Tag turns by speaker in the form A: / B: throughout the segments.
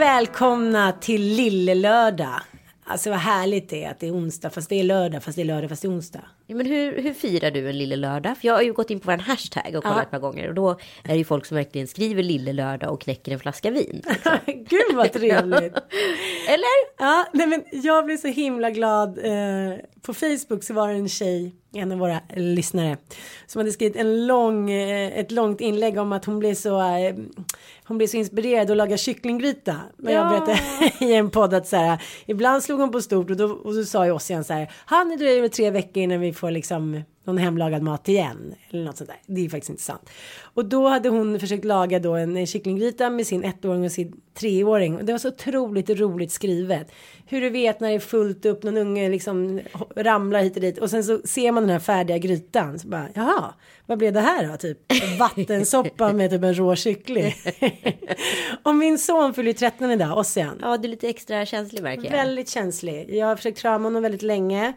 A: och välkomna till Lille Lördag. Alltså vad härligt det är att det är onsdag fast det är lördag fast det är lördag fast det är onsdag.
B: Ja, men hur, hur firar du en lille lördag? För jag har ju gått in på vår hashtag och kollat
A: Ja.
B: ett par gånger. Och då är det ju folk som verkligen skriver lille lördag och knäcker en flaska vin.
A: Gud vad trevligt.
B: Eller?
A: Ja, nej men jag blev så himla glad. Eh, på Facebook så var det en tjej, en av våra lyssnare, som hade skrivit en lång, eh, ett långt inlägg om att hon blev så, eh, hon blev så inspirerad att laga kycklinggryta. Men jag
B: Ja.
A: berättade i en podd att så här, ibland slog hon på stort och då, och så sa ju oss igen så här, han nu dröjer det tre veckor innan vi får liksom någon hemlagad mat igen. Eller något sånt där. Det är faktiskt inte sant. Och då hade hon försökt laga då en kycklinggryta med sin ettåring och sin treåring. Och det var så otroligt roligt skrivet. Hur du vet när det är fullt upp, någon unge liksom ramlar hit och dit. Och sen så ser man den här färdiga grytan. Så bara, jaha, vad blev det här då? Typ vattensoppa med typ en rå kyckling. och min son fyller ju 13 idag, Ossian.
B: Ja, du är lite extra känslig jag.
A: Väldigt känslig. Jag har försökt krama honom väldigt länge.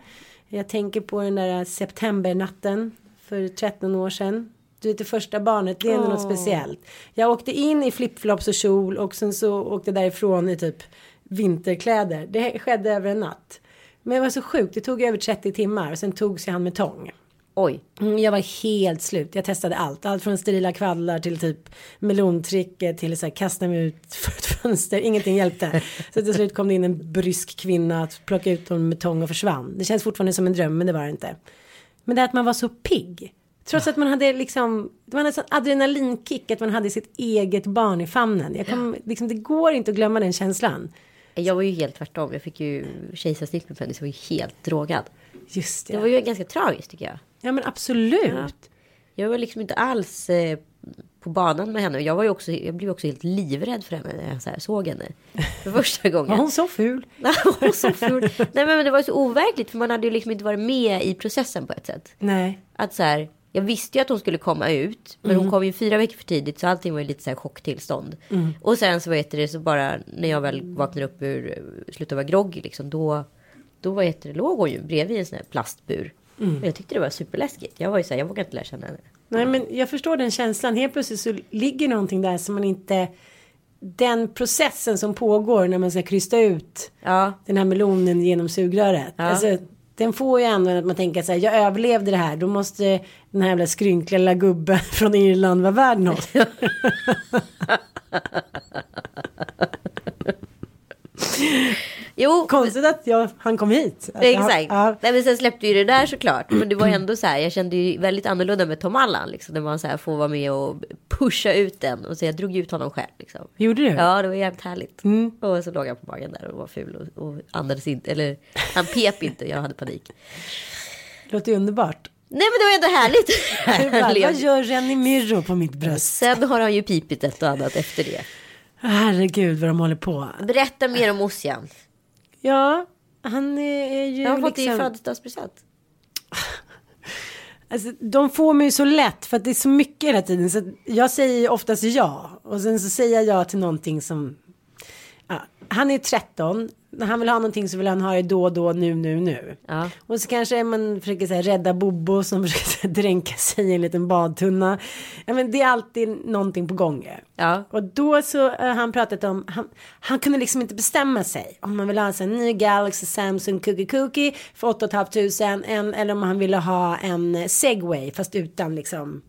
A: Jag tänker på den där septembernatten för 13 år sedan. Du vet det första barnet, det är ändå något speciellt. Jag åkte in i flipflops och kjol och sen så åkte jag därifrån i typ vinterkläder. Det skedde över en natt. Men det var så sjukt, det tog över 30 timmar och sen tog sig han med tång.
B: Oj.
A: Mm, Jag var helt slut. Jag testade allt. Allt från sterila kvaddlar till typ melontricket till så här kasta mig ut för ett fönster. Ingenting hjälpte. Så till slut kom det in en brysk kvinna att plocka ut honom med tång och försvann. Det känns fortfarande som en dröm men det var det inte. Men det att man var så pigg. Trots att man hade liksom, man hade sån adrenalinkick att man hade sitt eget barn i famnen. Jag kom, liksom, det går inte att glömma den känslan.
B: Jag var ju helt tvärtom. Jag fick ju kejsarsnitt med penis. Jag var ju helt drogad.
A: Just det.
B: Det var ju ganska tragiskt tycker jag.
A: Ja men absolut.
B: Ja. Jag var liksom inte alls eh, på banan med henne. Jag, var ju också, jag blev också helt livrädd för henne när jag så här såg henne. För första gången.
A: Var hon så ful?
B: Hon så ful. Nej men det var så overkligt för man hade ju liksom inte varit med i processen på ett sätt.
A: Nej.
B: Att så här, jag visste ju att hon skulle komma ut. Men hon kom ju fyra veckor för tidigt så allting var ju lite så här chocktillstånd. Och sen så vet det så bara när jag väl vaknade upp ur, slutade vara groggy liksom. Då, då var det, låg hon ju bredvid en sån här plastbur. Och jag tyckte det var superläskigt. Jag var ju så här, jag vågade inte lära känna henne.
A: Nej men jag förstår den känslan. Helt plötsligt så ligger någonting där som man inte. Den processen som pågår när man ska krysta ut
B: Ja,
A: den här melonen genom sugröret. Alltså, den får ju ändå att man tänker så här. Jag överlevde det här. Då måste den här jävla skrynkliga lilla gubben från Irland vara värd något.
B: jo.
A: Konstigt att jag, han kom hit. Att jag-
B: Exakt.
A: Ja,
B: Nej, men sen släppte ju det där såklart. Men det var ändå så här. Jag kände ju väldigt annorlunda med Tom Allan. Liksom, när man så här får vara med och pusha ut den. Och så jag drog ut honom själv. Liksom.
A: gjorde du?
B: Ja, det var jävligt härligt.
A: Mm.
B: Och så låg han på magen där och var ful och, och andades inte. Eller han pep inte, jag hade panik.
A: Låter ju underbart.
B: Nej men det var ändå härligt.
A: Bara, Vad gör Renny Mirro på mitt bröst?
B: Sen har han ju pipit ett och annat efter det.
A: Herregud vad de håller på.
B: Berätta mer om Ossian.
A: Ja, han är ju
B: Jag har fått det i
A: liksom...
B: födelsedagspresent.
A: Alltså, de får mig så lätt för att det är så mycket hela tiden. Så jag säger oftast ja. Och sen så säger jag ja till någonting som... Ja, han är 13. När han vill ha någonting så vill han ha det då, då, nu, nu, nu.
B: Ja.
A: Och så kanske man försöker så här, rädda Bobo som försöker här, dränka sig i en liten badtunna. Ja, men det är alltid någonting på gång.
B: Ja.
A: Och då så har han pratat om, han, han kunde liksom inte bestämma sig om man vill ha en ny Galaxy Samsung Cookie Cookie för 8 500 en, eller om han ville ha en Segway fast utan liksom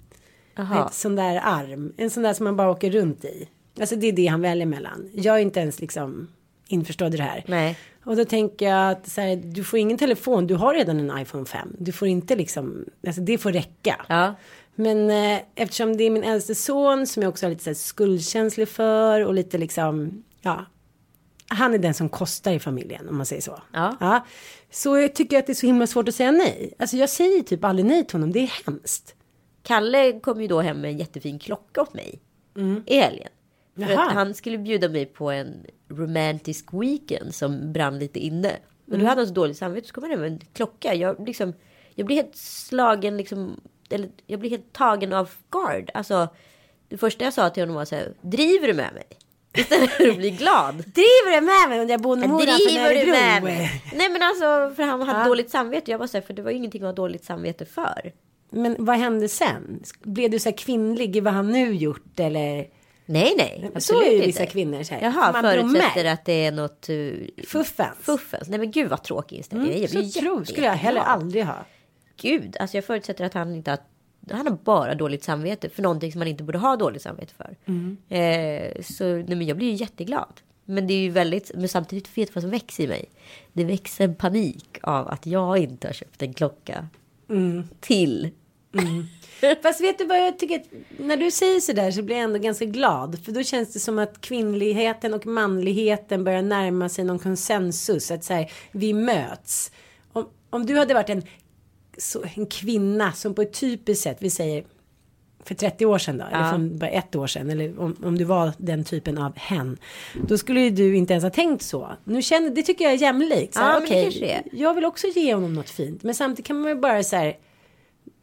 B: Jaha.
A: en sån där arm. En sån där som man bara åker runt i. Alltså det är det han väljer mellan. Jag är inte ens liksom införstådd i det här.
B: Nej.
A: Och då tänker jag att så här, du får ingen telefon, du har redan en iPhone 5. Du får inte liksom, alltså det får räcka.
B: Ja.
A: Men eh, eftersom det är min äldste son som jag också har lite så här, skuldkänslig för och lite liksom, ja. Han är den som kostar i familjen om man säger så.
B: Ja.
A: Så jag tycker att det är så himla svårt att säga nej. Alltså jag säger typ aldrig nej till honom, det är hemskt.
B: Kalle kom ju då hem med en jättefin klocka åt mig. I helgen. För att han skulle bjuda mig på en romantisk weekend som brann lite inne. Och
A: Mm.
B: då hade han så dåligt samvete så kom han hem med en klocka. Jag, liksom, jag blir helt slagen liksom. Eller jag blir helt tagen av guard. Alltså det första jag sa till honom var så här. Driver du med mig? Istället för att bli glad.
A: Driver du med mig under bondemoran från
B: Driver du
A: Örebro?
B: med mig? Nej men alltså för han hade dåligt samvete. Jag var så här, för det var ju ingenting att ha dåligt samvete för.
A: Men vad hände sen? Blev du så här kvinnlig i vad han nu gjort eller?
B: Nej nej.
A: Så är ju
B: inte.
A: vissa kvinnor så här.
B: Jaha,
A: Man
B: förutsätter att det är något uh,
A: Fuffens.
B: fuffens. Nej men gud vad tråkig inställning.
A: Mm,
B: jag blir
A: så tro, skulle jag heller aldrig ha.
B: Gud, alltså jag förutsätter att han inte har han har bara dåligt samvete för någonting som man inte borde ha dåligt samvete för.
A: Mm.
B: Eh, så nej, men jag blir ju jätteglad. Men det är ju väldigt, men samtidigt vet du vad som växer i mig? Det växer en panik av att jag inte har köpt en klocka
A: Mm.
B: till.
A: Fast vet du vad jag tycker? När du säger så där så blir jag ändå ganska glad. För då känns det som att kvinnligheten och manligheten börjar närma sig någon konsensus. Att så här, vi möts. Om, om du hade varit en, så, en kvinna som på ett typiskt sätt, vi säger för 30 år sedan då, eller för bara ett år sedan, eller om, om du var den typen av hen. Då skulle ju du inte ens ha tänkt så. Nu känner, det tycker jag är jämlikt. Så här,
B: Ja, är.
A: jag vill också ge honom något fint. Men samtidigt kan man ju bara så här,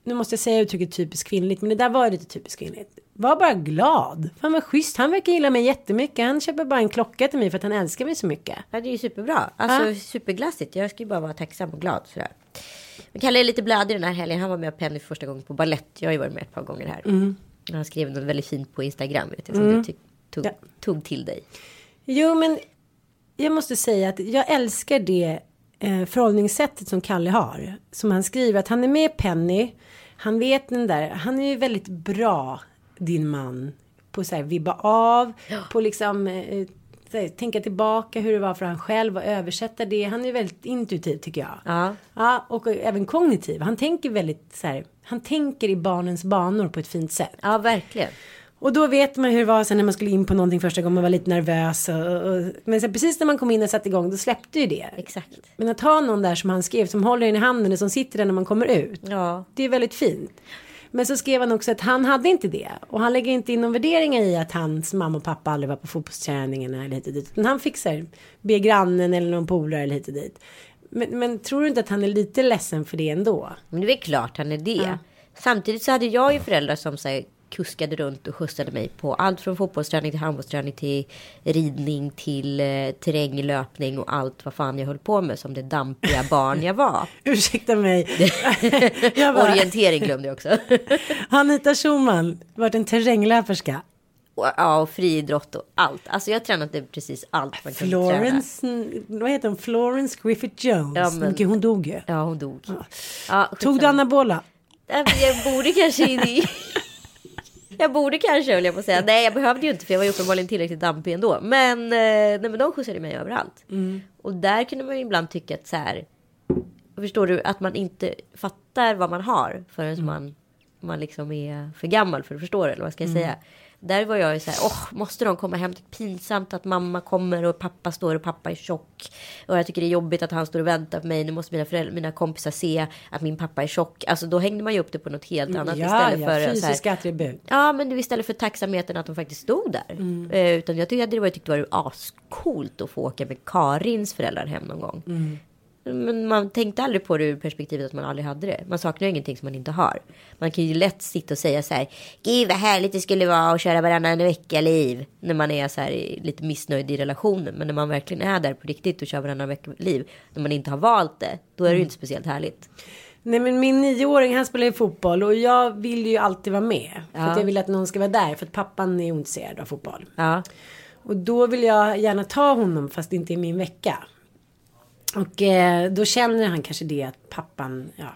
A: nu måste jag säga uttrycket typiskt kvinnligt, men det där var lite typiskt kvinnligt. Var bara glad. Fan vad schysst, han verkar gilla mig jättemycket. Han köper bara en klocka till mig för att han älskar mig så mycket.
B: Ja, det är ju superbra. Alltså
A: Ja.
B: superglassigt. Jag ska ju bara vara tacksam och glad sådär. Men Kalle är lite blödig den här helgen. Han var med Penny för första gången på ballett. Jag har ju varit med ett par gånger här. Han skrev något väldigt fint på Instagram. Vet jag, som du ty- tog,
A: Ja.
B: tog till dig.
A: Jo, men jag måste säga att jag älskar det eh, förhållningssättet som Kalle har. Som han skriver att han är med Penny. Han vet den där. Han är ju väldigt bra, din man. På så här vibba av. På liksom eh, här, tänka tillbaka hur det var för han själv och översätta det. Han är väldigt intuitiv tycker jag.
B: Ja.
A: Ja, och även kognitiv. Han tänker väldigt så här. Han tänker i barnens banor på ett fint sätt.
B: Ja, verkligen.
A: Och då vet man hur det var sen när man skulle in på någonting första gången. Man var lite nervös. Och, och, men sen precis när man kom in och satte igång då släppte ju det.
B: Exakt.
A: Men att ha någon där som han skrev som håller en i handen och som sitter där när man kommer ut.
B: Ja.
A: Det är väldigt fint. Men så skrev han också att han hade inte det. Och han lägger inte in någon värderingar i att hans mamma och pappa aldrig var på fotbollsträningarna eller hit och dit. Men han fixar be grannen eller någon polare eller hit och dit. Men, men tror du inte att han är lite ledsen för det ändå?
B: Men det är klart han är det. Samtidigt så hade jag ju föräldrar som här, kuskade runt och skjutsade mig på allt från fotbollsträning till handbollsträning till ridning till eh, terränglöpning och allt vad fan jag höll på med som det dampiga barn jag var.
A: Ursäkta mig. bara,
B: Orientering glömde jag också.
A: Anita Schulman, varit en terränglöperska.
B: Och, ja, och friidrott och allt. Alltså jag tränade precis allt man kunde träna.
A: Florence, vad heter hon? Florence Griffith Jones.
B: Ja, men-
A: hon dog ju.
B: Ja, hon dog. Ja,
A: Tog
B: skitsamma.
A: du anabola?
B: Jag borde kanske in i... Jag borde kanske höll jag på att säga. Nej jag behövde ju inte för jag var ju uppenbarligen tillräckligt dampig ändå. Men, eh, nej, men de skjutsade mig överallt. Och där kunde man ju ibland tycka att så här. Förstår du att man inte fattar vad man har förrän man, man liksom är för gammal för att förstå det. Eller vad ska jag säga. Där var jag ju så här, åh, måste de komma hem? Pinsamt att mamma kommer och pappa står och pappa är tjock. Och jag tycker det är jobbigt att han står och väntar på mig. Nu måste mina, föräldrar, mina kompisar se att min pappa är tjock. Alltså då hängde man ju upp det på något helt annat
A: Ja,
B: istället
A: ja,
B: för här,
A: fysiska attribut.
B: Ja, men istället för tacksamheten att de faktiskt stod där. Eh, utan jag tyckte det var, jag tyckte det var ascoolt att få åka med Karins föräldrar hem någon gång. Men man tänkte aldrig på det ur perspektivet att man aldrig hade det. Man saknar ju ingenting som man inte har. Man kan ju lätt sitta och säga så här. Gud vad härligt det skulle vara att köra varannan vecka liv. När man är så här lite missnöjd i relationen. Men när man verkligen är där på riktigt och kör varannan vecka liv. När man inte har valt det. Då är det ju inte speciellt härligt.
A: Nej men min nioåring han spelar ju fotboll och jag vill ju alltid vara med. För
B: Ja.
A: att jag vill att någon ska vara där för att pappan är ointresserad av fotboll.
B: Ja.
A: Och då vill jag gärna ta honom fast det inte är min vecka. Och eh, då känner han kanske det att pappan, ja.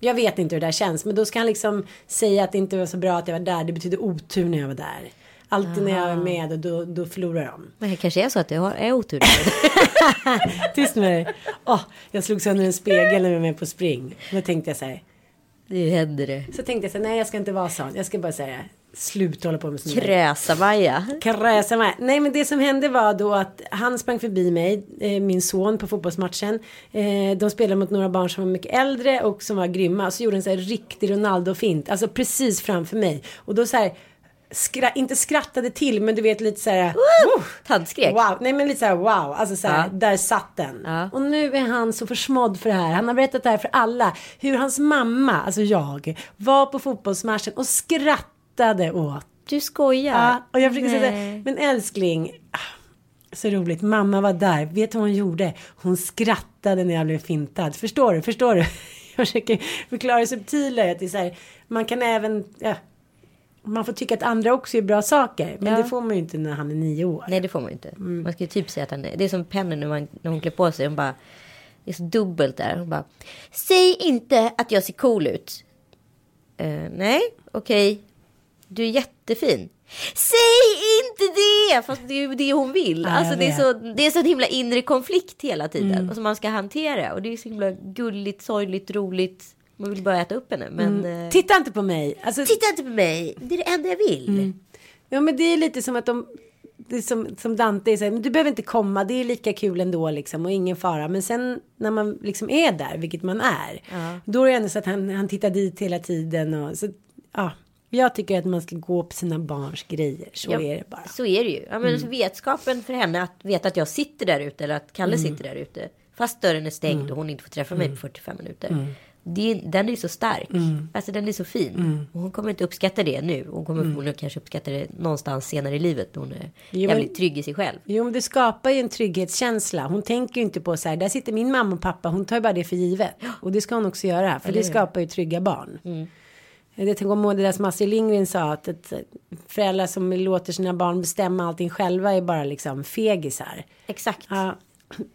A: Jag vet inte hur det där känns men då ska han liksom säga att det inte var så bra att jag var där. Det betyder otur när jag var där. Alltid när jag är med och då, då förlorar de.
B: Men det kanske är så att det är otur.
A: Tyst med dig. Åh, jag slog sönder en spegel när vi var med på spring. Då tänkte jag så här.
B: Nu händer det.
A: Så tänkte jag så här, nej jag ska inte vara sån. Jag ska bara säga sluta hålla på med sånt där.
B: Kräsa-Maja.
A: Kräsa mig. Nej men det som hände var då att han sprang förbi mig, eh, min son på fotbollsmatchen. Eh, de spelade mot några barn som var mycket äldre och som var grymma. Så gjorde en så här riktig Ronaldo-fint, alltså precis framför mig. Och då så här, skra inte skrattade till men du vet lite så här. "Woo!"
B: Tandskrek.
A: Wow, nej men lite så här wow, alltså så här,
B: Ja.
A: där satt den.
B: Ja.
A: Och nu är han så försmådd för det här. Han har berättat det här för alla. Hur hans mamma, alltså jag, var på fotbollsmatchen och skrattade åt
B: Du skojar.
A: Ja, och jag försöker säga
B: Nej.
A: men älskling. ah, Så roligt, mamma var där. Vet du vad hon gjorde? Hon skrattade när jag blev fintad. Förstår du? Förstår du? Jag försöker förklara subtilare. Att det är så här, man kan även, ja, man får tycka att andra också är bra saker. Men
B: Ja.
A: det får man ju inte när han är nio år.
B: Nej det får man ju inte.
A: Mm.
B: Man ska ju typ säga att han är. Det är som Penny när, man, när hon klär på sig. Hon bara. Det är så dubbelt där. Hon bara. Säg inte att jag ser cool ut. Eh, nej, okej. Du är jättefin. Säg inte det! Fast det är ju det hon vill.
A: Ja,
B: alltså, det, är så, det är så en himla inre konflikt hela tiden.
A: Mm.
B: Och som man ska hantera. Och det är så himla gulligt, sorgligt, roligt. Man vill bara äta upp henne. Men eh,
A: Titta inte på mig. Alltså,
B: titta inte på mig. Det är det enda jag vill.
A: Mm. Ja men det är lite som att de det är som, som Dante säger, men du behöver inte komma, det är lika kul ändå liksom och ingen fara. Men sen när man liksom är där, vilket man är, då är det ändå så att han, han tittar dit hela tiden och så, ja. Jag tycker att man ska gå på sina barns grejer, så
B: Ja,
A: är det bara.
B: Så är det ju. Ja, men
A: Mm.
B: vetskapen för henne att veta att jag sitter där ute eller att Kalle
A: Mm.
B: sitter där ute. Fast dörren är stängd och hon inte får träffa mig på 45 minuter. Det, den är så stark.
A: Mm.
B: Alltså den är så fin. Och hon kommer inte uppskatta det nu. Hon kommer förmodligen kanske uppskatta det någonstans senare i livet. När hon är
A: Jo,
B: jävligt trygg i sig själv.
A: Jo men det skapar ju en trygghetskänsla. Hon tänker ju inte på så här, där sitter min mamma och pappa, hon tar ju bara det för givet. Och det ska hon också göra, för det skapar ju trygga barn. Jag tänker ihåg det där som Astrid Lindgren sa, att ett, föräldrar som låter sina barn bestämma allting själva är bara liksom fegisar.
B: Exakt.
A: Ja,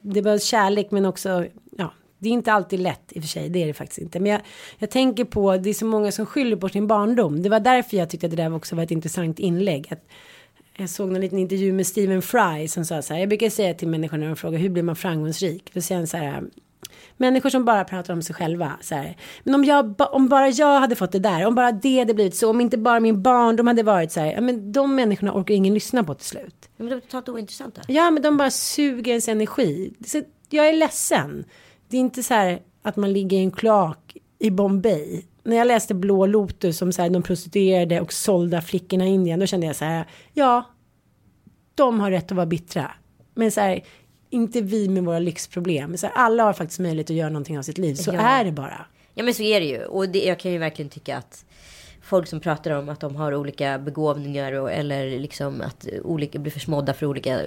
A: det behövs kärlek men också, ja, det är inte alltid lätt i och för sig, det är det faktiskt inte. Men jag, jag tänker på, det är så många som skyller på sin barndom. Det var därför jag tyckte att det där också var ett intressant inlägg. Att jag såg en liten intervju med Stephen Fry som sa så här, jag brukar säga till människor när de frågar hur blir man framgångsrik? Då säger han så här, Människor som bara pratar om sig själva. Så här. Men om, jag, om bara jag hade fått det där, om bara det hade blivit så, om inte bara min barndom hade varit så här. Ja, men de människorna orkar ingen lyssna på till slut.
B: Men det är totalt ointressanta.
A: Ja, men de bara suger ens energi. Så jag är ledsen. Det är inte så här att man ligger i en kloak i Bombay. När jag läste Blå Lotus om så här, de prostituerade och sålda flickorna i Indien, då kände jag så här, ja, de har rätt att vara bittra. Men så här, inte vi med våra lyxproblem. Så alla har faktiskt möjlighet att göra någonting av sitt liv. Så
B: Ja.
A: är det bara.
B: Ja men så är det ju. Och det, jag kan ju verkligen tycka att folk som pratar om att de har olika begåvningar och, eller liksom att olika blir försmådda för olika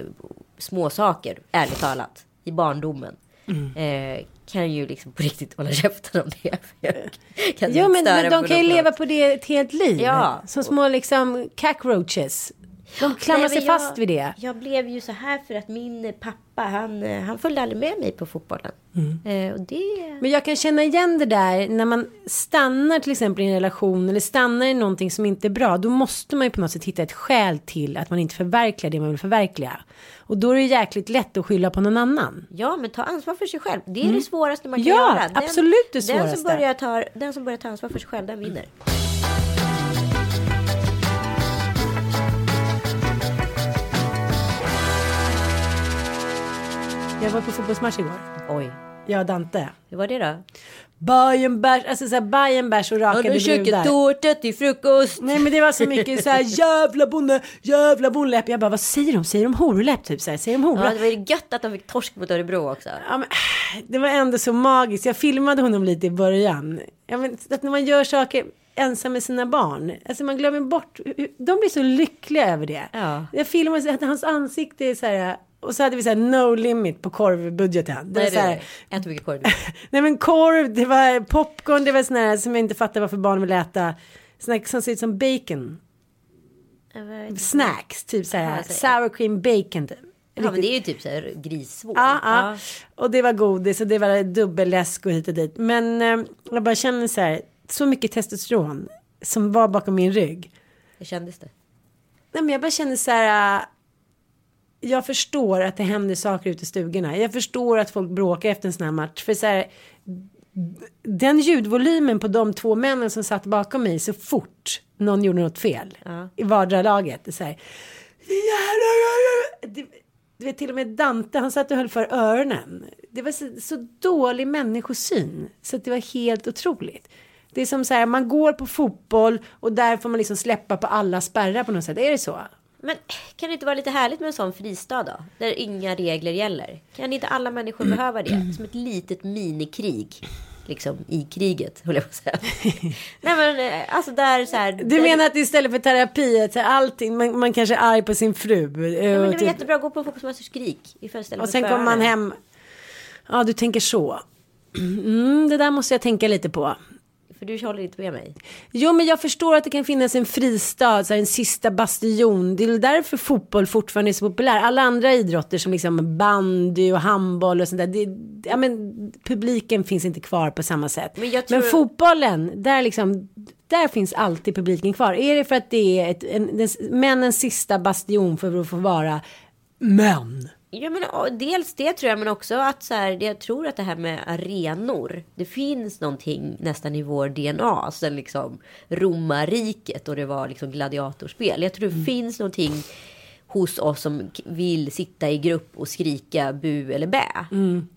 B: små saker, ärligt talat, i barndomen. Eh, kan ju liksom på riktigt hålla käften om det. Kan inte
A: men, men de kan ju leva på det ett helt liv.
B: Ja.
A: Som små liksom cockroaches. De klamrar sig
B: jag-
A: fast vid det.
B: Jag blev ju så här för att min pappa, han, eh, han följde aldrig med mig på fotbollen.
A: Mm.
B: Eh, och det...
A: Men jag kan känna igen det där när man stannar till exempel i en relation eller stannar i någonting som inte är bra. Då måste man ju på något sätt hitta ett skäl till att man inte förverkligar det man vill förverkliga. Och då är det jäkligt lätt att skylla på någon annan.
B: Ja, men ta ansvar för sig själv. Det är det svåraste man kan
A: Mm. Ja,
B: göra. Den,
A: absolut det
B: Den
A: svåraste.
B: som, börjar ta, den som börjar ta ansvar för sig själv, den vinner.
A: Jag var på fotbollsmatch igår.
B: Oj.
A: Jag och Dante.
B: Hur var det då?
A: Bajen bärs, alltså såhär bajen bärs och rakade
B: Har du
A: brudar.
B: käkat tårta till frukost?
A: Nej men det var så mycket såhär jävla bonde, jävla bondläpp. Jag bara vad säger de? Säger de horläpp typ såhär? Säger de horläpp?
B: Ja, det var ju gött att de fick torsk mot Örebro också.
A: Ja, men, det var ändå så magiskt. Jag filmade honom lite i början. Ja, men, att när man gör saker ensam med sina barn. Alltså man glömmer bort. De blir så lyckliga över det.
B: Ja.
A: Jag filmade att hans ansikte är så här. Och så hade vi så här no limit på korvbudgeten. Det var
B: Nej,
A: så här,
B: det så mycket korv.
A: nej men korv, det var popcorn, det var sån här som jag inte fattar varför barn vill äta. Såna här som ser ut som bacon. Snacks, typ så här. Sour cream bacon. Typ.
B: Ja, men det är ju typ så här grissvår.
A: Ja, ja. Och det var godis och det var dubbelläsk och hit och dit. Men eh, jag bara känner så här, så mycket testosteron som var bakom min rygg.
B: Hur kändes det?
A: Nej, men jag bara känner så här. Jag förstår att det händer saker ute i stugorna. Jag förstår att folk bråkar efter en sån här match. För så här, den ljudvolymen på de två männen som satt bakom mig så fort någon gjorde något fel i vardera laget. Det så här, det, du vet till och med Dante, han satt och höll för öronen. Det var så, så dålig människosyn så att det var helt otroligt. Det är som så här, man går på fotboll och där får man liksom släppa på alla spärrar på något sätt. Är det så?
B: Men kan det inte vara lite härligt med en sån fristad då? Där inga regler gäller. Kan inte alla människor behöva det? Som ett litet minikrig. Liksom i kriget, höll jag på att säga. Nej men eh, alltså där så här.
A: Du menar att istället för terapi, att allting, man, man kanske är arg på sin fru.
B: Ja, men det var
A: typ,
B: jättebra att gå på en och skrik.
A: Och sen kommer man hem. Ja, du tänker så. Mm, det där måste jag tänka lite på.
B: För du håller inte med mig.
A: Jo, men jag förstår att det kan finnas en fristad, så här, en sista bastion. Det är därför fotboll fortfarande är så populär. Alla andra idrotter som liksom bandy och handboll och sånt där. Det, ja, men, publiken finns inte kvar på samma sätt.
B: Men tror-
A: fotbollen, där liksom. Där finns alltid publiken kvar. Är det för att det är ett, en, den, männens sista bastion för att få vara män?
B: Ja, men, dels det tror jag, men också att så här, jag tror att det här med arenor. Det finns någonting nästan i vår DNA sen liksom romarriket och det var liksom gladiatorspel. Jag tror det finns någonting hos oss som vill sitta i grupp och skrika bu eller bä.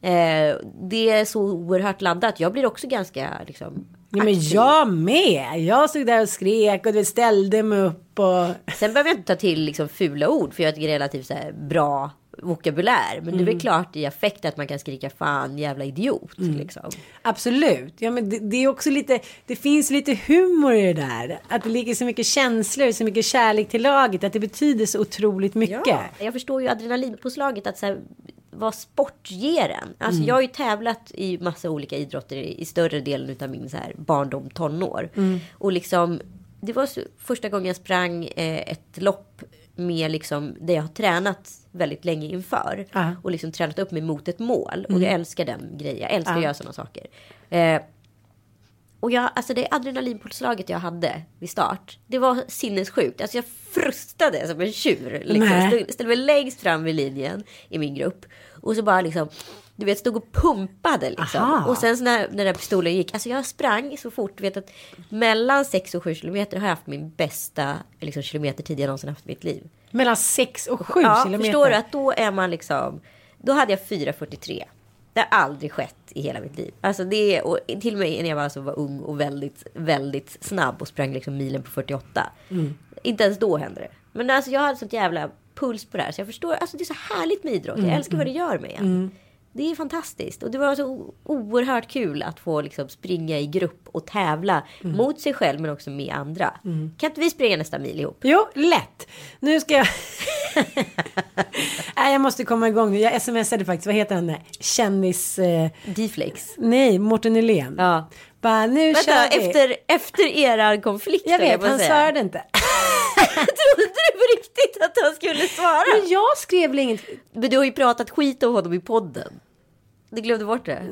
B: Eh, det är så oerhört laddat. Jag blir också ganska liksom.
A: Ja, men jag med. Jag stod där och skrek och ställde mig upp och.
B: Sen behöver jag inte ta till liksom fula ord för jag har ett relativt så bra vokabulär. Men det är väl klart i affekt att man kan skrika fan jävla idiot. Liksom.
A: Absolut. Ja, men det, det är också lite, det finns lite humor i det där. Att det ligger så mycket känslor, så mycket kärlek till laget. Att det betyder så otroligt mycket.
B: Jag förstår ju adrenalinpåslaget att så här, vad sport ger en. Alltså jag har ju tävlat i massa olika idrotter i, större delen av min så här barndom, tonår. Och liksom, det var första gången jag sprang eh, ett lopp med liksom, det jag har tränat väldigt länge inför.
A: Ja.
B: Och liksom tränat upp mig mot ett mål. Och jag älskar den grejen. Jag älskar att göra sådana saker. Eh, och jag, alltså det adrenalinpåslaget jag hade vid start, det var sinnessjukt. Alltså jag frustade som en tjur. Liksom. Ställde mig längst fram vid linjen i min grupp. Och så bara liksom, du vet, stod och pumpade liksom.
A: Aha.
B: Och sen så när, när den där pistolen gick, alltså jag sprang så fort, vet att mellan 6 och 7 kilometer har jag haft min bästa liksom, kilometertid jag någonsin haft i mitt liv.
A: Mellan 6 och 7
B: ja,
A: kilometer.
B: förstår du att då är man liksom, då hade jag 4.43. Det har aldrig skett i hela mitt liv. Alltså det, och till och med när jag var, alltså var ung och väldigt, väldigt snabb och sprang liksom milen på 48. Inte ens då hände det. Men alltså jag hade sånt jävla puls på det här. Så jag förstår, alltså det är så härligt med idrott. Jag älskar vad det gör med en. Det är fantastiskt. Och det var så oerhört kul att få liksom springa i grupp och tävla mot sig själv men också med andra. Kan inte vi springa nästa mil ihop?
A: Jo, lätt. Nu ska jag... Nej, jag måste komma igång nu. Jag smsade faktiskt, vad heter han? Kändis... Eh...
B: D-flex.
A: Nej, Mårten Nylén.
B: Ja.
A: Bara, nu
B: Vänta,
A: kör vi.
B: efter, efter eran konflikt.
A: Jag vet,
B: att
A: han
B: säga.
A: svarade inte.
B: Trodde du på riktigt att han skulle svara?
A: Men jag skrev väl inget...
B: Men du har ju pratat skit om honom i podden. Du glömde bort det.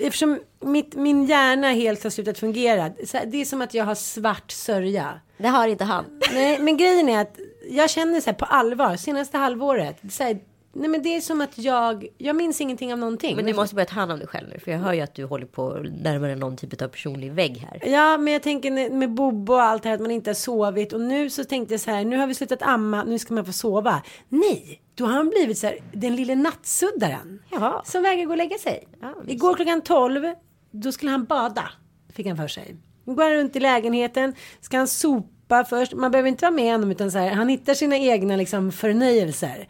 A: Eftersom mitt, min hjärna helt har slutat fungera. Det är som att jag har svart sörja.
B: Det har inte han.
A: Nej, men grejen är att jag känner så här på allvar senaste halvåret. Så här, Nej men det är som att jag, jag minns ingenting av någonting.
B: Men du måste börja ta hand om dig själv nu. För jag hör ju att du håller på att närma dig någon typ av personlig vägg här.
A: Ja, men jag tänker med- med Bobo och allt det här att man inte har sovit och nu så tänkte jag så här, nu har vi slutat amma, nu ska man få sova. Nej, då har han blivit så här, den lille nattsuddaren.
B: Jaha.
A: Som vägrar gå och lägga sig.
B: Ja,
A: Igår klockan 12, då skulle han bada, fick han för sig. Nu går han runt i lägenheten, ska han sopa först, man behöver inte vara med honom utan så här, han hittar sina egna liksom förnöjelser.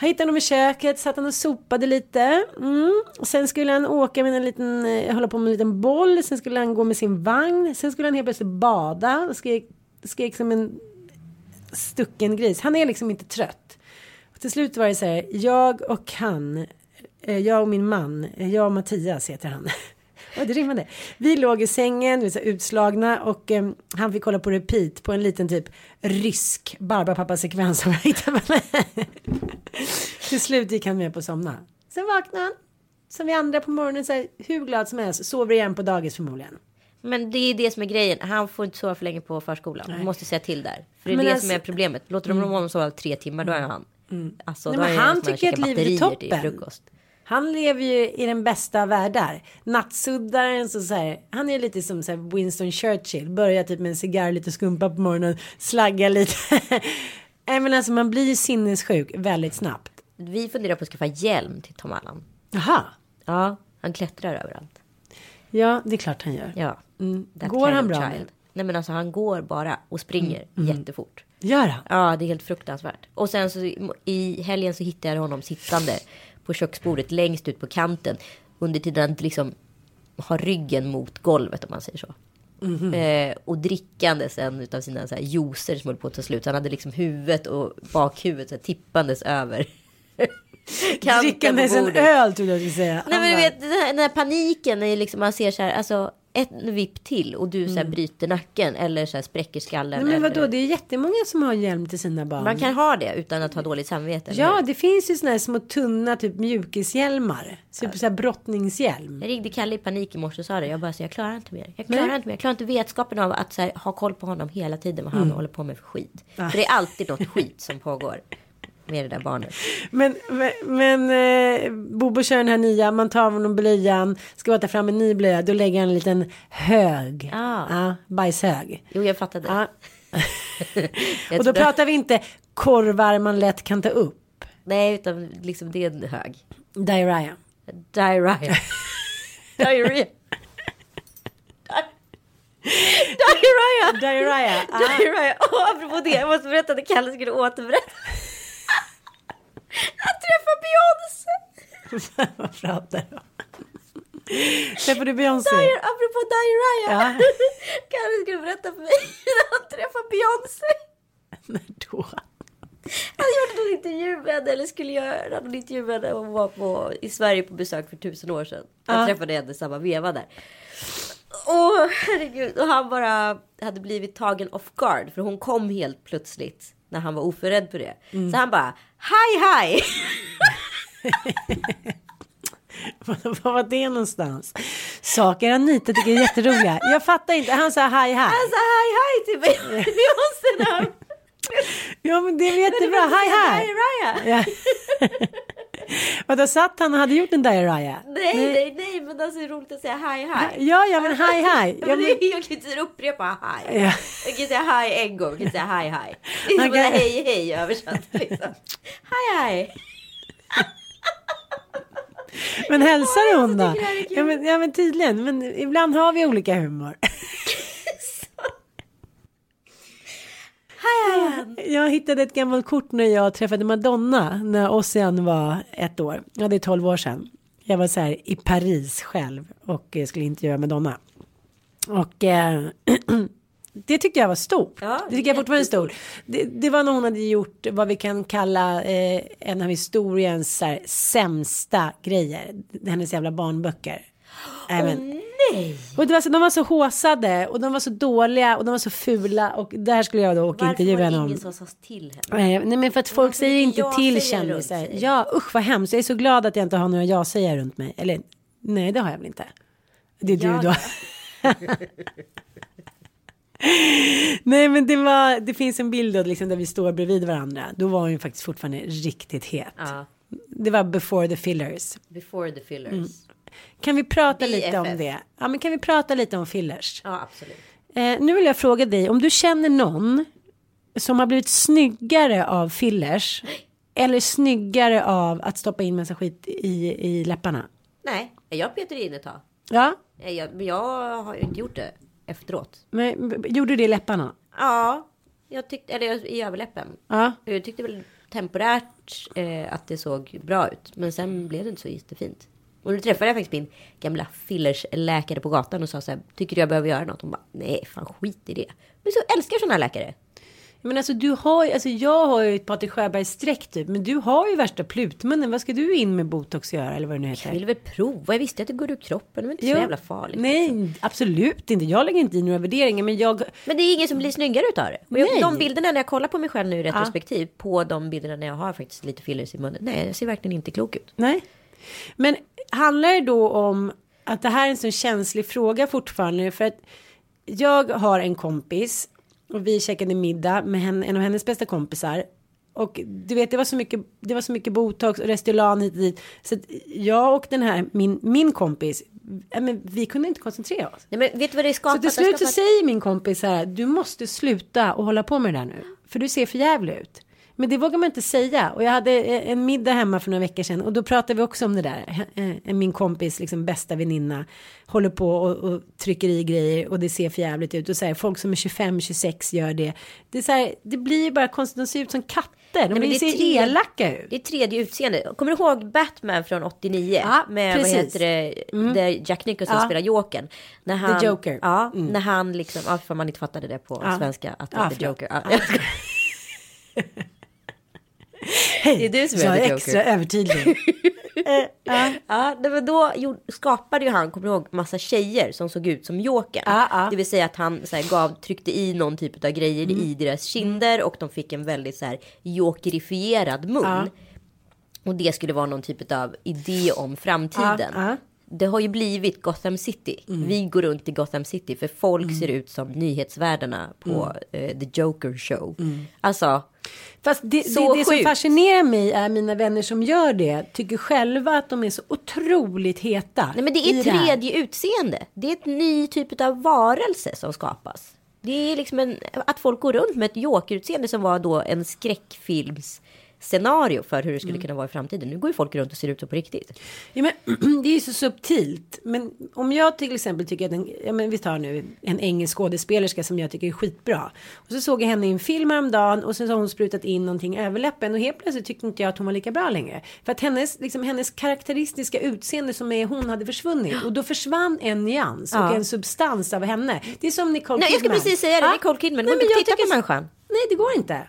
A: Han hittade honom i köket, satt han och sopade lite. Mm. Och sen skulle han åka med en liten, eh, hålla på med en liten boll. Sen skulle han gå med sin vagn. Sen skulle han helt plötsligt bada. Och skrek, skrek som en stucken gris. Han är liksom inte trött. Och till slut var det så här, jag och han, eh, jag och min man, eh, jag och Mattias heter han. Oj, det rimmade. Vi låg i sängen, vi var utslagna och eh, han fick kolla på repeat på en liten typ rysk Barbapapa-sekvens som jag hittade. Till slut gick han med på att somna. Sen vaknade han, som vi andra på morgonen, så här, hur glad som helst, sover igen på dagis förmodligen.
B: Men det är det som är grejen. Han får inte sova för länge på förskolan. Man måste säga till där. För det är
A: Men
B: det
A: alltså-
B: som är problemet. Låter de honom sova tre timmar då är han. Alltså,
A: Nej, men han tycker att livet är
B: batterier till
A: toppen.
B: frukost.
A: Han lever ju i den bästa av världar. Nattsuddaren så, så här, han är lite som så här Winston Churchill. Börjar typ med en cigarr, lite skumpa på morgonen, slaggar lite. Nej men alltså man blir ju sinnessjuk väldigt snabbt.
B: Vi funderar på att skaffa hjälm till Tom Allan.
A: Jaha.
B: Ja, han klättrar överallt.
A: Ja, det är klart han gör.
B: Ja.
A: Mm. Går han bra
B: child.
A: Mm.
B: Nej men alltså han går bara och springer jättefort.
A: Gör han?
B: Ja, det är helt fruktansvärt. Och sen så i helgen så hittade jag honom sittande på köksbordet längst ut på kanten. Under tiden han liksom har ryggen mot golvet om man säger så.
A: Mhm.
B: Eh, och drickandes en av sina så här juicer som höll på att ta slut. Han hade liksom huvudet och bakhuvudet så här, tippandes över.
A: Drickandes en öl trodde jag skulle säga.
B: Nej men du vet den här, den här paniken när liksom man ser så här, alltså ett vipp till och du så här bryter nacken eller så här spräcker skallen.
A: Mm. Nej men
B: eller,
A: vadå, det är jättemånga som har hjälm till sina barn.
B: Man kan ha det utan att ha dåligt samvete. eller
A: Ja,
B: hur?
A: det finns ju såna här små tunna typ mjukishjälmar. Typ så här brottningshjälm.
B: Jag ringde Kalle i panik i morse och sa det. Jag bara så jag klarar inte mer. Jag klarar inte mer. Jag klarar inte vetskapen av att här, ha koll på honom hela tiden. Vad han
A: Mm.
B: håller på med för skit.
A: Ah.
B: För det är alltid något skit som pågår. Med det där barnet.
A: Men, men, men eh, Bobo kör den här nya, man tar av honom blöjan, ska ta fram en ny blöja, då lägger han en liten hög.
B: Ah.
A: Ja, bajshög.
B: Jo, jag fattade. Jag
A: Och då pratar vi inte korvar man lätt kan ta upp.
B: Nej, utan liksom det är en hög.
A: Diarrhea.
B: Diarrhea. Diarrhea. Diarrhea.
A: Diarrhea.
B: Diarrhea. Och apropå det, jag måste berätta att Kalle skulle återberätta. Han träffade Beyoncé.
A: Vad pratar du om? Träffade du Beyoncé?
B: Diar- apropå diarrhea.
A: Ja.
B: Kalle skulle berätta för mig när han träffade Beyoncé.
A: När då?
B: Han gjorde någon intervju med henne, eller skulle göra någon intervju med henne. Hon var på, i Sverige på besök för tusen år sedan. Jag
A: Ja.
B: träffade henne samma veva där. Åh herregud. Och han bara hade blivit tagen off guard. För hon kom helt plötsligt. När han var oförberedd på det.
A: Mm.
B: Så han bara, hej hej.
A: Var var det någonstans? Saker Anita tycker är jätteroliga. Jag fattar inte. Han sa hej hej.
B: Han sa hej hej till Be- Beyoncé
A: Ja men det är jättebra. Hej hej. Vadå satt han och hade gjort en diarrhea?
B: Nej, nej, nej, men alltså det är roligt att säga hej hej.
A: Ja ja men hej hej.
B: Ja,
A: Ja,
B: men jag kan inte upprepa.
A: Ja.
B: Jag kan säga hej en gång, jag kan säga hej hej. Det är som
A: kan-
B: hej hej översatt. Liksom. Hej hej.
A: men hälsar hon då? Ja men, ja men tydligen. Men ibland har vi olika humor.
B: Hej.
A: Jag hittade ett gammalt kort när jag träffade Madonna när Ossian var ett år. Ja, det är tolv år sedan. Jag var så här i Paris själv och eh, skulle intervjua Madonna. Och eh, det tyckte jag var stort.
B: Ja,
A: det tycker jag fortfarande är stort. Det, det var när hon hade gjort vad vi kan kalla eh, en av historiens så här, sämsta grejer. Hennes jävla barnböcker. Även.
B: Nej.
A: Och det var så, de var så håsade och de var så dåliga och de var så fula och där skulle jag då åka
B: Varför
A: intervjua
B: var det
A: henne om.
B: ingen som sa till henne?
A: Eh, Nej men för att folk
B: Varför
A: säger
B: inte jag
A: till kändisar. Ja usch vad hemskt. Jag är så glad att jag inte har några jag-sägare runt mig. Eller nej det har jag väl inte. Det är du
B: Ja,
A: då. nej men det var, det finns en bild då, liksom, där vi står bredvid varandra. Då var hon ju faktiskt fortfarande riktigt het.
B: Ja.
A: Det var before the fillers.
B: Before the fillers.
A: Kan vi prata
B: BFF.
A: lite om det? Ja, men kan vi prata lite om fillers?
B: Ja, absolut.
A: Eh, nu vill jag fråga dig om du känner någon som har blivit snyggare av fillers eller snyggare av att stoppa in massa skit i, i läpparna.
B: Nej, jag petar in ett tag.
A: Ja,
B: Nej, Jag, men jag har ju inte gjort det efteråt.
A: men gjorde du det i läpparna?
B: Ja, jag tyckte, eller i överläppen.
A: Ja.
B: Jag tyckte väl temporärt eh, att det såg bra ut. Men sen blev det inte så jättefint. Och nu träffade jag faktiskt min gamla fillersläkare på gatan och sa så här, tycker du jag behöver göra något? Hon bara, nej fan skit i det. Men så älskar sådana här läkare.
A: Men alltså du har ju, alltså jag har ju ett Patrik Sjöberg streck typ, men du har ju värsta plutmunnen. Vad ska du in med botox göra eller vad det nu heter?
B: Jag ville väl prova, jag visste att det går ur kroppen, det var inte så
A: Jo.
B: jävla farligt.
A: Nej, absolut inte. Jag lägger inte i några värderingar, men jag.
B: Men det är ingen som blir snyggare utav det. Och jag, de bilderna när jag kollar på mig själv nu i retrospektiv, på de bilderna när jag har faktiskt lite fillers i munnen. Nej, jag ser verkligen inte klok ut.
A: Nej. Men handlar det då om att det här är en så känslig fråga fortfarande? För att jag har en kompis och vi käkade middag med henne, en av hennes bästa kompisar. Och du vet, det var så mycket, det var så mycket botox och Restylane hit och dit. Så att jag och den här, min, min kompis, men vi kunde inte koncentrera oss.
B: Nej, men vet du vad det är
A: Så
B: skapat?
A: till slut så
B: skapat-
A: säger min kompis så här, du måste sluta och hålla på med det där nu. För du ser för jävligt ut. Men det vågar man inte säga. Och jag hade eh, en middag hemma för några veckor sedan. Och då pratade vi också om det där. Eh, Min kompis liksom bästa väninna håller på och, och trycker i grejer. Och det ser för jävligt ut. Och så här, folk som är 25-26 gör det. Det, är så här, det blir ju bara konstigt. De ser ut som katter. De
B: men
A: blir
B: det
A: ser
B: tre-
A: elaka ut.
B: Det är tredje utseende. Kommer du ihåg Batman från 89?
A: Ja,
B: med
A: precis.
B: vad heter det? Där Jack Nicholson
A: Ja.
B: spelar Jokern. När han,
A: Joker.
B: Ja, när han liksom, ja, för man inte fattade det på
A: Ja.
B: svenska. Att det
A: Ja,
B: The. Joker. Ja, det är du som
A: jag
B: är
A: är
B: The
A: extra
B: Joker.
A: övertydlig. Eh, ja.
B: Ja, nej, men då skapade ju han, kommer du ihåg, massa tjejer som såg ut som Jokern. Det vill säga att han så här, gav, tryckte i någon typ av grejer
A: Mm.
B: i deras kinder och de fick en väldigt så här jokerifierad mun. Och det skulle vara någon typ av idé om framtiden. Det har ju blivit Gotham City.
A: Mm.
B: Vi går runt i Gotham City för folk ser ut som nyhetsvärdarna på
A: Mm.
B: eh, The Joker Show. Alltså,
A: Fast det,
B: Så
A: det, det som fascinerar mig är mina vänner som gör det tycker själva att de är så otroligt heta.
B: Nej men det är tredje utseende. Det är ett ny typ av varelse som skapas. Det är liksom en, att folk går runt med ett jokerutseende som var då en skräckfilms scenario för hur det skulle kunna vara i framtiden. Nu går ju folk runt och ser ut så på riktigt.
A: Ja, men, det är ju så subtilt. Men om jag till exempel tycker att en, ja, men vi tar nu en engelsk skådespelerska som jag tycker är skitbra. Och så såg jag henne i en film häromdagen och sen så har hon sprutat in någonting i överläppen och helt plötsligt tyckte inte jag att hon var lika bra längre. För att hennes, liksom, hennes karaktäristiska utseende som är hon hade försvunnit och då försvann en nyans och
B: Ja.
A: en substans av henne. Det är som Nicole
B: Nej, jag ska
A: Kidman.
B: precis säga det.
A: Ja.
B: Nicole Kidman.
A: Nej,
B: Hon
A: men jag
B: titta på människan.
A: Nej, det går inte.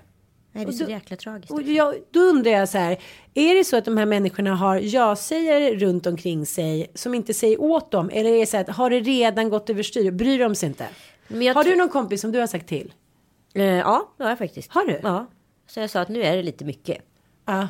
B: Nej, det är så
A: då-
B: jäkla tragiskt.
A: Och jag, då undrar jag så här, är det så att de här människorna har ja-sägare runt omkring sig som inte säger åt dem? Eller är det så att har det redan gått överstyr? Bryr de sig inte? Har du någon kompis som du har sagt till?
B: Eh, ja, det har jag faktiskt.
A: Har du?
B: Ja. Så jag sa att nu är det lite mycket.
A: Ja.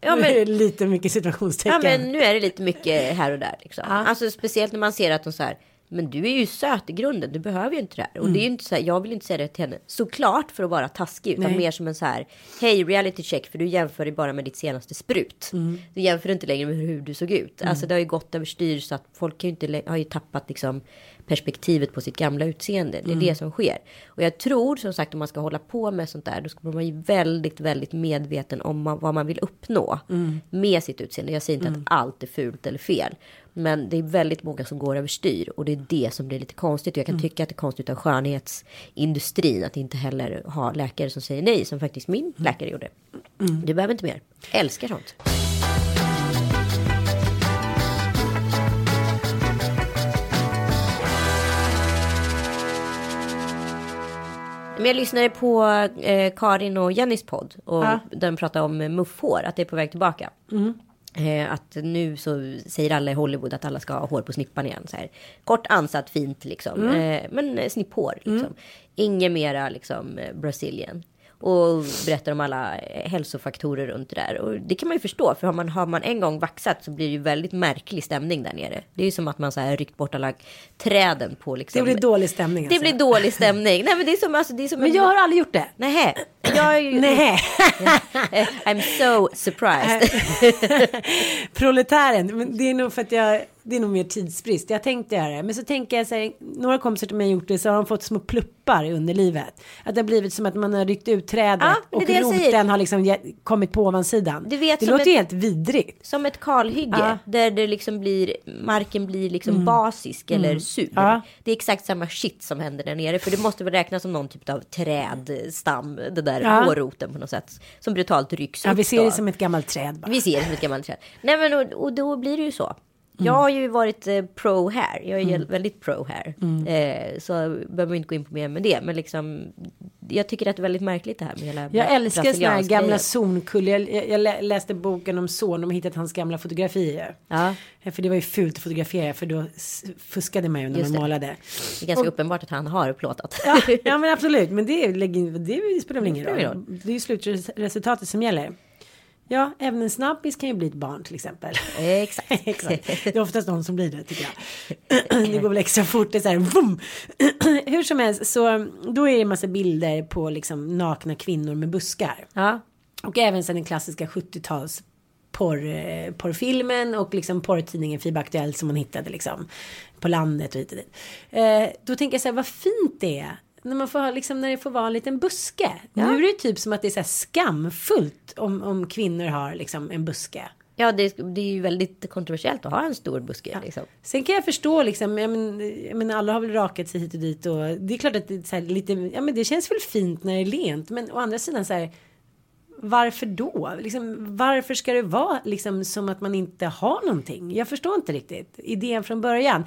B: Ja,
A: Nu
B: men-
A: är det lite mycket situationstecken.
B: Ja, men nu är det lite mycket här och där. Liksom.
A: Ja.
B: Alltså speciellt när man ser att de så här. Men du är ju söt i grunden, du behöver ju inte det här. Och
A: Mm.
B: det är ju inte så här, jag vill inte säga det till henne såklart för att vara taskig. Utan
A: Nej.
B: mer som en så här, hej reality check för du jämför dig bara med ditt senaste sprut.
A: Mm.
B: Du jämför inte längre med hur du såg ut. Alltså det har ju gått överstyr så att folk ju inte, har ju tappat liksom perspektivet på sitt gamla utseende. Det är
A: Mm.
B: det som sker. Och jag tror som sagt om man ska hålla på med sånt där, då ska man vara ju väldigt, väldigt medveten om man, vad man vill uppnå
A: Mm.
B: med sitt utseende. Jag säger inte att allt är fult eller fel. Men det är väldigt många som går överstyr och det är det som blir lite konstigt. Jag kan
A: Mm.
B: tycka att det är konstigt av skönhetsindustrin att inte heller ha läkare som säger nej, som faktiskt min läkare gjorde. Du behöver inte mer. Älskar sånt. Men jag lyssnade på eh, Karin och Jennys podd och
A: Ja.
B: den pratade om mufffår, att det är på väg tillbaka. Eh, att nu så säger alla i Hollywood att alla ska ha hår på snippan igen. Så här. Kort ansatt, fint liksom. Eh, men eh, snipphår liksom. Inget mera liksom eh, Brazilian. Och berättar om alla eh, hälsofaktorer runt det där. Och det kan man ju förstå. För har man, har man en gång vaxat så blir det ju väldigt märklig stämning där nere. Det är ju som att man så här ryckt bort alla träden på liksom.
A: Det blir dålig stämning
B: Det
A: alltså.
B: blir dålig stämning. Nej men det är som, alltså, det är som
A: Men
B: en-
A: jag har aldrig gjort det.
B: Nej, jag är ju...
A: Nej,
B: I'm so surprised.
A: proletären. Det är nog för att jag, det är nog mer tidsbrist. Jag tänkte göra det. Men så tänker jag så här, några kompisar till mig har gjort det så har de fått små pluppar i underlivet. Att det har blivit som att man har ryckt ut trädet
B: Ja,
A: och roten har liksom kommit på ovansidan.
B: Du vet,
A: det låter
B: ett-
A: helt vidrigt.
B: Som ett kalhygge
A: Ja. Mm.
B: där det liksom blir, marken blir liksom basisk eller sur.
A: Ja.
B: Det är exakt samma shit som händer där nere. För det måste väl räknas som någon typ av trädstam, det där
A: Ja.
B: hårroten på något sätt. Som brutalt rycks
A: Ja,
B: upp
A: vi ser
B: då.
A: det som ett gammalt träd bara.
B: Vi ser det som ett gammalt träd. Nej men och, och då blir det ju så.
A: Mm.
B: Jag har ju varit eh, pro här. Jag är ju väldigt pro här. Eh, så behöver vi inte gå in på mer med det. Men liksom, jag tycker att det är väldigt märkligt det här med hela
A: Jag älskar såna här gamla
B: grejen.
A: zonkull. Jag, jag, jag lä- läste boken om son. De har hittat hans gamla fotografier.
B: Ja.
A: Ja, För det var ju fult att fotografera. För då fuskade man ju när
B: Just
A: man
B: det.
A: målade.
B: Det är ganska uppenbart att han har plåtat.
A: Ja, ja men absolut. Men det, det spelar väl ingen roll. Det är ju slutresultatet som gäller. Ja, även en snabbis kan ju bli ett barn till exempel.
B: Exakt.
A: Exakt. Det är oftast någon som blir det tycker jag. Det går väl extra fort. Det är så här, vum. Hur som helst, så då är det en massa bilder på liksom nakna kvinnor med buskar.
B: Ja.
A: Och även sen den klassiska 70-tals porr, eh, porrfilmen och liksom porrtidningen FIB Aktuellt som man hittade liksom på landet och hit och dit. Eh, då tänker jag så här, vad fint det är. När, man får, ha, liksom, när det får vara en liten buske. Nu är det typ som att det är så skamfullt om, om kvinnor har liksom en buske.
B: Ja, det, det är ju väldigt kontroversiellt att ha en stor buske. Liksom.
A: Sen kan jag förstå liksom, jag men, jag men alla har väl rakat sig hit och dit och det är klart att det är lite, ja men det känns väl fint när det är lent men å andra sidan så här varför då? Liksom, varför ska det vara liksom som att man inte har någonting? Jag förstår inte riktigt idén från början.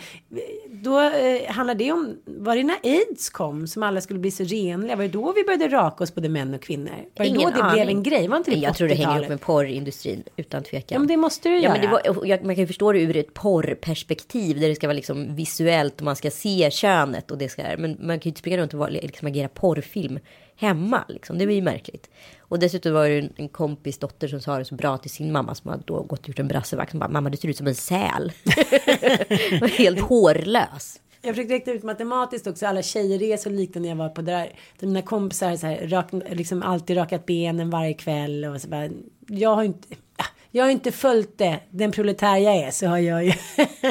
A: Då eh, handlar det om, var det när aids kom som alla skulle bli så renliga? Var det då vi började raka oss både män och kvinnor? Var det
B: Ingen
A: då det
B: aning.
A: blev en grej? Var inte det
B: Jag tror det hänger
A: 80-talet?
B: ihop med porrindustrin utan tvekan.
A: Ja men det måste ju
B: Ja,
A: göra.
B: men det var, jag, man kan ju förstå det ur ett porrperspektiv där det ska vara liksom visuellt och man ska se könet och det ska men man kan ju inte springa runt och vara, liksom agera porrfilm hemma liksom. Det blir ju märkligt. Och dessutom var det en, en kompis dotter som sa det så bra till sin mamma som hade då gått och gjort en brassevakt som bara mamma du ser ut som en säl. Var Helt hårlös.
A: Jag försökte räkna ut matematiskt också. Alla tjejresor liknande när jag var på det där. Mina kompisar har rak, liksom alltid rakat benen varje kväll. Och så bara, jag har inte. Jag har inte följt det. Den proletär jag är så har jag ju.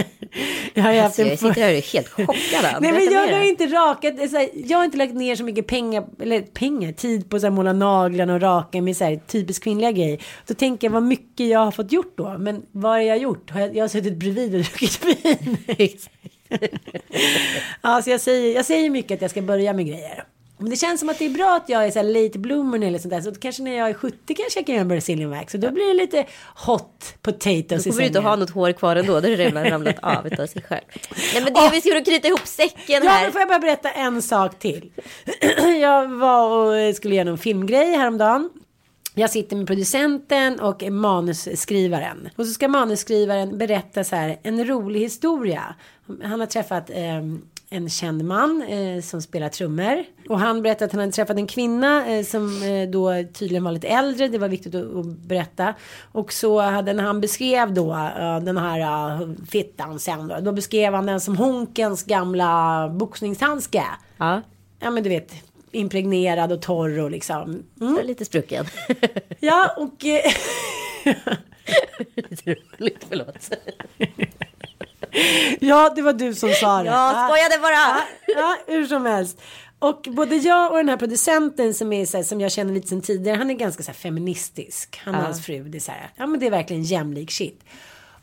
A: jag har ju haft
B: Alltså,
A: en
B: jag sitter här och är helt chockad.
A: Nej men jag har inte rakat, här, jag har inte lagt ner så mycket pengar, eller pengar, tid på här, måla naglarna och raka med så här, typiskt kvinnliga grejer. Då tänker jag vad mycket jag har fått gjort då. Men vad har jag gjort? Har jag, jag har suttit bredvid och druckit vin. ja, så jag säger, jag säger mycket att jag ska börja med grejer. Men det känns som att det är bra att jag är så här late bloomer eller sånt där. Så kanske när jag är 70 kanske jag kan göra en Brazilian wax. Så då blir det lite hot potatoes
B: Då
A: i
B: kommer du inte
A: sängen.
B: ha något hår kvar ändå. Då har det redan ramlat av utav sig själv. Nej men det vi ska knyta ihop säcken
A: Ja,
B: här.
A: men får jag bara berätta en sak till. jag var och skulle göra någon filmgrej häromdagen. Jag sitter med producenten och manusskrivaren. Och så ska manusskrivaren berätta så här en rolig historia. Han har träffat eh, en känd man eh, som spelar trummor. Och han berättade att han hade träffat en kvinna eh, som eh, då tydligen var lite äldre. Det var viktigt att, att berätta. Och så hade när han beskrev då eh, den här uh, fittan sen då. Då beskrev han den som Honkens gamla boxningshandske.
B: Ja,
A: Ja men du vet impregnerad och torr och liksom. Mm.
B: lite sprucken.
A: Ja och. Eh,
B: lite roligt, förlåt.
A: Ja det var du som sa det.
B: Jag skojade bara.
A: Ja, ja, hur som helst. Och både jag och den här producenten som är här, som jag känner lite sen tidigare. Han är ganska så här feministisk. Han och hans fru. Det är så här. Ja men det är verkligen jämlik shit.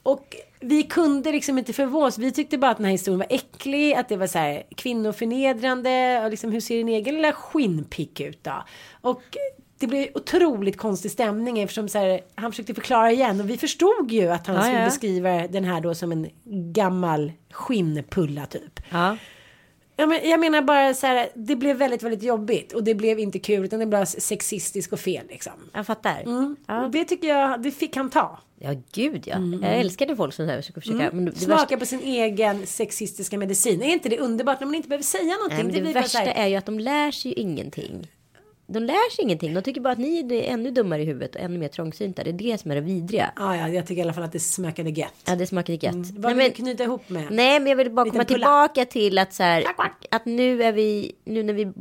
A: Och vi kunde liksom inte förvås. Vi tyckte bara att den här historien var äcklig. Att det var så här kvinnoförnedrande. Och liksom hur ser din egen lilla skinnpick ut då? Och det blev otroligt konstig stämning eftersom så här, han försökte förklara igen och vi förstod ju att han
B: Ja,
A: skulle
B: ja.
A: beskriva den här då som en gammal skinnpulla typ.
B: Ja.
A: Ja, men jag menar bara så här, det blev väldigt, väldigt jobbigt och det blev inte kul utan det blev sexistiskt och fel liksom.
B: Jag fattar.
A: Och det tycker jag, det fick han ta.
B: Ja, gud ja.
A: Mm.
B: Jag älskade folk som så här försöker försöka. Det
A: Smaka
B: värsta,
A: på sin egen sexistiska medicin. Är inte det underbart när man inte behöver säga någonting?
B: nej, det
A: bara så
B: värsta
A: här,
B: är ju att de lär sig ju ingenting. De lär sig ingenting. De tycker bara att ni är ännu dummare i huvudet och ännu mer trångsynta. Det är det som är det vidriga.
A: Ja, ja, jag tycker i alla fall att det smakade gött.
B: Ja, det smakade gött.
A: Mm. Vad
B: Nej,
A: vill
B: men,
A: du knyta ihop med?
B: nej, men jag vill bara
A: Liten
B: komma
A: pulla.
B: tillbaka till att så här, att nu är vi, nu när vi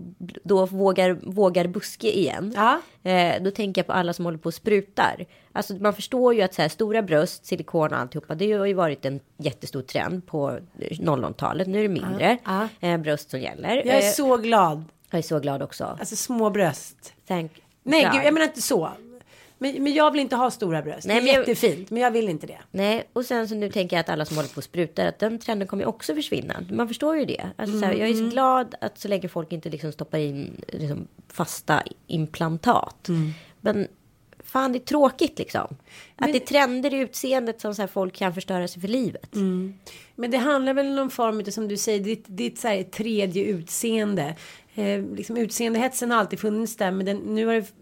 B: då vågar, vågar buske igen.
A: Ja.
B: Eh, då tänker jag på alla som håller på och sprutar. Alltså man förstår ju att så här, stora bröst, silikon och alltihopa. Det har ju varit en jättestor trend på 00-talet. Nu är det mindre
A: Ja.
B: eh, bröst som gäller.
A: Jag är
B: Eh,
A: så glad.
B: Jag är så glad också.
A: Alltså små bröst.
B: Thank
A: Nej,
B: God.
A: gud, jag menar inte så. Men, men jag vill inte ha stora bröst.
B: Nej,
A: det är
B: men jag-
A: jättefint, men jag vill inte det.
B: Nej, och sen så nu tänker jag att alla som håller på och sprutar, att den trenden kommer ju också försvinna. Man förstår ju det. Alltså, så här, jag är
A: Mm.
B: så glad att så länge folk inte liksom stoppar in liksom, fasta implantat.
A: Mm.
B: Men fan, det är tråkigt liksom. Att det är trender i utseendet som så här, folk kan förstöra sig för livet.
A: Mm. Men det handlar väl om någon form av, som du säger, ditt, ditt så här, tredje utseende. Eh, liksom utseendehetsen har alltid funnits där, men den, nu har det,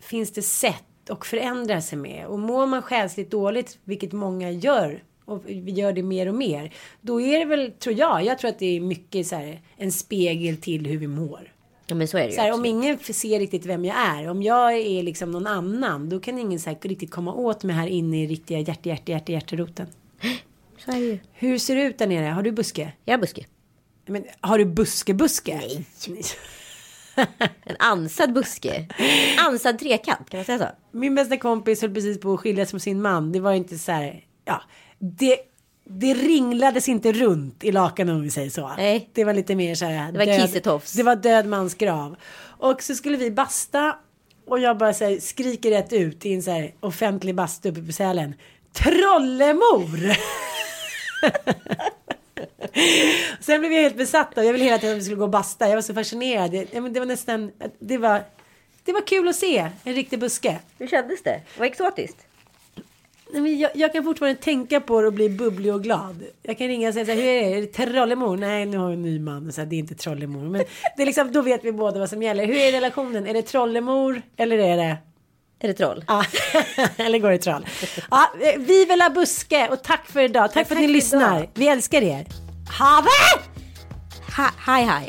A: finns det sätt att förändra sig med. Och mår man själsligt dåligt, vilket många gör, och vi gör det mer och mer, då är det väl, tror jag, jag tror att det är mycket så här, en spegel till hur vi mår.
B: Ja, men så är det.
A: Så här, om ingen ser riktigt vem jag är, om jag är liksom någon annan, då kan ingen så här, riktigt komma åt mig här inne i riktiga hjärte, hjärte, hjärte, hjärteroten.
B: Så är det ju.
A: Hur ser det ut där nere? Har du buske?
B: Jag är buske.
A: Men har du buske buske? Nej.
B: En ansad buske. Ansad trekant, kan man säga så?
A: Min bästa kompis höll precis på att skiljas från sin man. Det var inte så här, ja, det, det ringlades inte runt i lakanen om vi säger så.
B: Nej.
A: Det var lite mer så här.
B: Det var kissetofs.
A: Det var död mans grav. Och så skulle vi basta. Och jag bara så här, skriker rätt ut i en så här offentlig bastu uppe på Sälen. Trollemor! Sen blev jag helt besatt av, jag ville hela tiden att vi skulle gå och basta. Jag var så fascinerad. Det, ja, men det var nästan, det var, det var kul att se en riktig buske.
B: Hur kändes det? Vad exotiskt.
A: Nej, men jag, jag kan fortfarande tänka på det och bli bubblig och glad. Jag kan ringa och säga så här, hur är det? Är det trollemor? Nej, nu har jag en ny man. Så här, det är inte trollemor. Men det är liksom, då vet vi båda vad som gäller. Hur är relationen? Är det trollemor eller är det...
B: Är det troll?
A: Ja, eller går det troll? Ja, vi vill ha buske och tack för idag. Tack, för att
B: tack
A: ni lyssnar.
B: idag.
A: Vi älskar er. Ha det!
B: Ha, hej, hej.